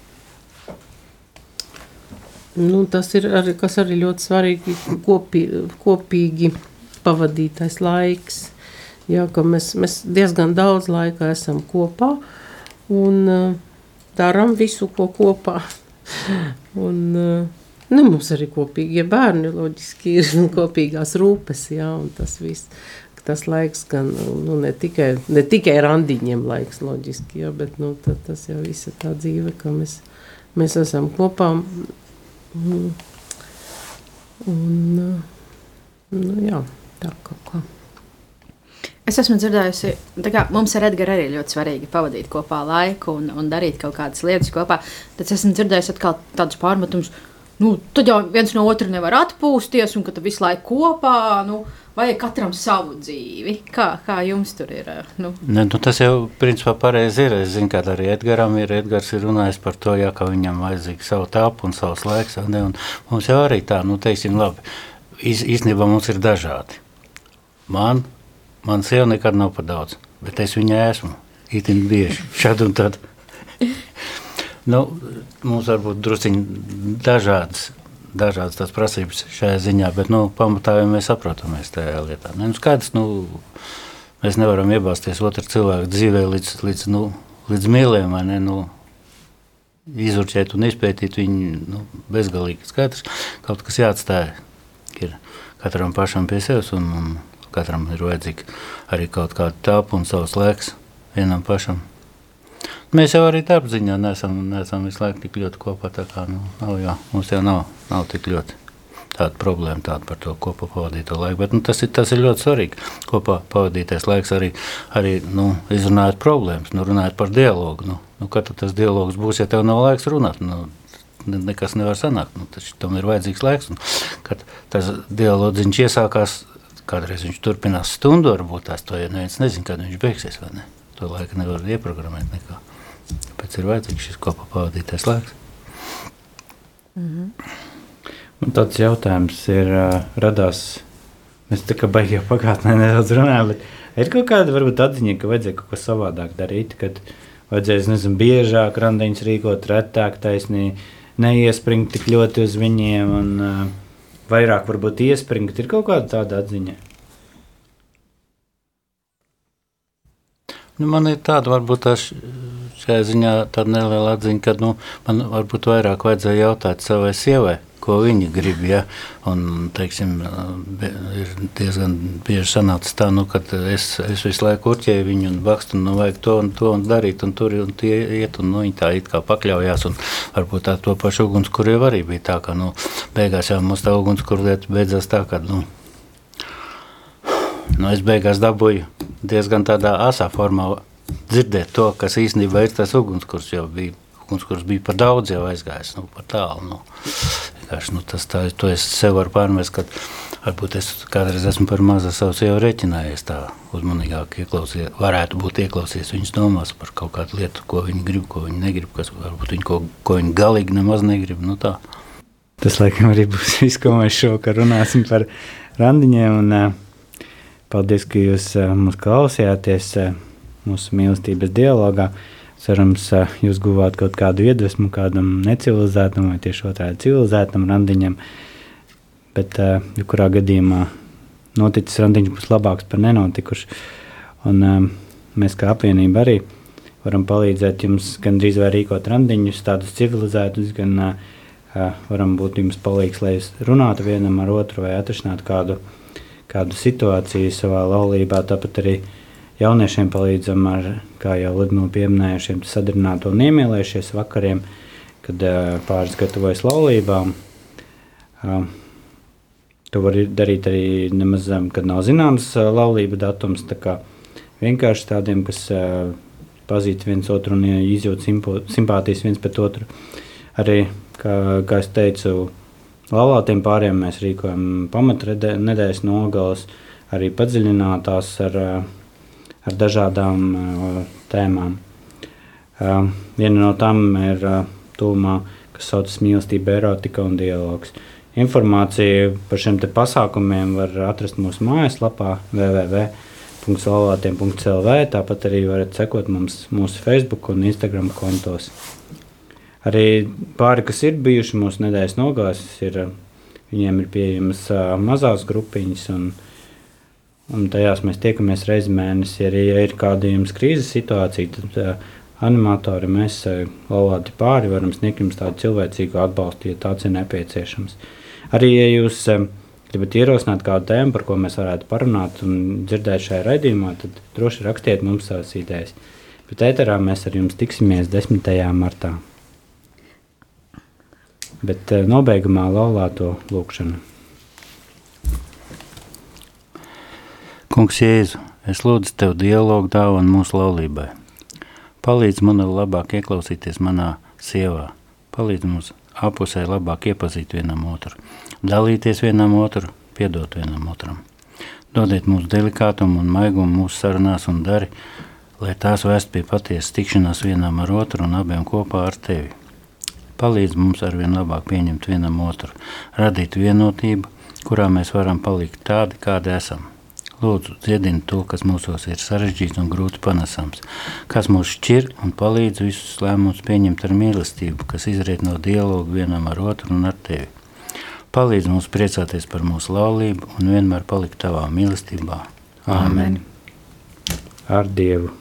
Nu, tas ir arī, arī ļoti svarīgi, kopī, kopīgi pavadītais laiks. Jā, mēs, mēs diezgan daudz laika esam kopā un uh, darām visu, ko kopā. [LAUGHS] un, uh, nu, mums arī kopīgie bērni loģiski ir [LAUGHS] kopīgās rūpes, jā, un tas viss. Tas laiks gan nu, ne, tikai, ne tikai randiņiem laiks, loģiski, jā, bet nu, ta, tas jau viss ir tā dzīve, ka mēs, mēs esam kopā. Mm. Un, nu, jā, tā kaut kā. Es esmu dzirdējusi, ka mums ar Edgars arī ļoti svarīgi pavadīt kopā laiku un, un darīt kaut kādas lietas kopā. Tad es esmu dzirdējusi atkal tādus pārmetumus, nu, tad jau viens no otra nevar atpūsties, un ka tu visu laiku kopā. Nu, Vajag katram savu dzīvi. Kā, kā jums tur ir? Nu? Ne, nu, tas jau principā pareizi ir. Es zinu, ka arī Edgars ir, Edgars ir runājis par to, jā, ka viņam vajadzīga savu tāpu un savs laiks. Ne, un mums jau arī tā, nu, teiksim, labi. Iz, īstenībā mums ir dažādi. Man, man sieva nekad nav par daudz, bet es viņai esmu. Itin bieži, šad un tad. [LAUGHS] nu, mums var būt drusciņi dažādas dažādas tās prasības šajā ziņā, bet nu, pamatā jau mēs saprotamies tajā lietā. Nu, skaidrs, nu, mēs nevaram iebāzties otru cilvēku dzīvē līdz, līdz, nu, līdz mīlēm, ne? Nu, izurķēt un izpētīt viņu nu, bezgalīgi. Skaidrs, kaut kas jāatstāj. Ir katram pašam pie sevis, un, un katram ir vajadzīga arī kaut kāda tāpa un savs laiks vienam pašam. Mēs jau arī tādā ziņā neesam, neesam visu laiku tik ļoti kopā. Kā, nu, nav, jā, mums jau nav, nav tik ļoti tāda problēma tāda par to kopā pavadīto laiku. Bet, nu, tas, ir, tas ir ļoti svarīgi. Kopā pavadītais laiks arī, arī nu, izrunājot problēmas, nu, runājot par dialogu. Nu, nu, kad tas dialogs būs, ja tev nav laiks runāt? Nu, nekas nevar sanākt. Nu, tam ir vajadzīgs laiks. Un, kad tas dialogs iesākās, kādreiz viņš turpinās stundu, varbūt tās to ja neviens nezina, kad viņš beigsies. To laiku nevar ieprogrammēt nekā. Tāpēc ir vajadzīgs šis kopā pavadītais laiks. Mm -hmm. Un tāds jautājums ir uh, radās. Mēs tā kā baigām pagātnē nedaudz runājam, bet ir kaut kāda varbūt atziņa, ka vajadzēja kaut ko savādāk darīt, kad vajadzēja, nezinu, biežāk randiņus rīkot, retāk taisnī, neiespringt tik ļoti uz viņiem un uh, vairāk varbūt iespringt. Ir kaut kāda tāda atziņa. Nu, man ir tāda varbūt tā šajā ziņā tāda neliela atziņa, ka nu, man varbūt vairāk vajadzēja jautāt savai sievai, ko viņi grib. Ja? Un, teiksim, ir diezgan bieži sanācis tā, nu, ka es, es visu laiku urķēju viņu un bakstu, nu, vajag to un to un darīt, un tur un tie iet, un nu, viņi tā it kā pakļaujās. Un varbūt tā to pašu ugunskura jau arī bija tā, ka nu, beigās jau mums tā ugunskura lieta beidzās tā, ka nu, nu, es beigās dabūju diezgan tādā asā formā dzirdēt to, kas īstenībā ir tas ugunskurs, jau bija ugunskurs bija par daudz jau aizgājis, nu, par tālu. Nu. Vienkārši, nu, tas tā, to es sev varu pārmest, ka varbūt es kādreiz esmu par mazu savu jau reķinējies tā uzmanīgāk ieklausīties, varētu būt ieklausījies viņas domās par kaut kādu lietu, ko viņi grib, ko viņi negrib, kas varbūt viņi ko, ko viņi galīgi nemaz negrib, nu tā. Tas, laikam, arī būs viss, ko mēs šovakar runāsim par randiņiem, un uh, paldies, ka jūs uh, mūs klausījāties uh, mūsu mīlestības dialogā. Uh, Cerams, jūs guvāt kaut kādu iedvesmu kādam necivilizētam vai tieši otrādi civilizētam randiņam. Bet, ja kurā gadījumā noticis randiņš būs labāks par nenotikušu. Un, mēs kā apvienība arī varam palīdzēt jums gan drīz vai rīkot randiņus, tādus civilizētus, gan varam būt jums palīgs, lai jūs runātu vienam ar otru vai atrisinātu kādu, kādu situāciju savā laulībā. Tāpat arī Jauniešiem palīdzam ar, kā jau Lidmila pieminēja, šiem sadarbināto un iemīlējušies vakariem, kad pāris gatavojas laulībām. To var darīt arī nemaz, kad nav zināms laulība datums. Tā kā vienkārši tādiem, kas pazīst viens otru un izjūt simpātijas viens pret otru. Arī, kā, kā es teicu, laulātiem pāriem mēs rīkojam pamatnedēļas nogalas, arī padziļinātās ar uh, ar dažādām uh, tēmām. Uh, viena no tām ir tūmā, kas saucas mīlestība, erotika un dialogs. Informāciju par šiem pasākumiem var atrast mūsu mājaslapā www.salvātiem.lv. Tāpat arī varat sekot mums mūsu Facebook un Instagram kontos. Arī pāri, kas ir bijuši mūsu nedēļas nogāzes, ir, viņiem ir pieejamas mazās grupiņas un Un tajās mēs tiekamies reizi mēnesī. Arī, ja ir kāda jums krīzes situācija, tad uh, animatori mēs laulāti pāri varam sniegt jums tādu cilvēcīgu atbalstu, ja tāds ir nepieciešams. Arī, ja jūs uh, gribat ierosināt kādu tēmu, par ko mēs varētu parunāt un dzirdēt šajā raidījumā, tad droši rakstiet mums savas idejas. Bet ēterā mēs ar jums tiksimies 10. martā. Bet uh, nobeigumā laulāto lūkšanu. Kungs, Jēzu, es lūdzu Tev dialogu dāvanu mūsu laulībai. Palīdz man labāk ieklausīties manā sievā. Palīdz mums apusē labāk iepazīt vienam otru, dalīties vienam otru, piedot vienam otram. Dodiet mums delikātumu un maigumu mūsu sarunās un dari, lai tās vēst pie patiesas tikšanās vienam ar otru un abiem kopā ar Tevi. Palīdz mums arvien labāk pieņemt vienam otru, radīt vienotību, kurā mēs varam palikt tādi, kādi esam Lūdzu, dziedini to, kas mūsos ir sarežģīts un grūti panesams, kas mūs šķir un palīdz visus lēmumus pieņemt ar mīlestību, kas izriet no dialogu vienam ar otru un ar tevi. Palīdz mums priecāties par mūsu laulību un vienmēr palikt tavā mīlestībā. Āmen! Ar Dievu!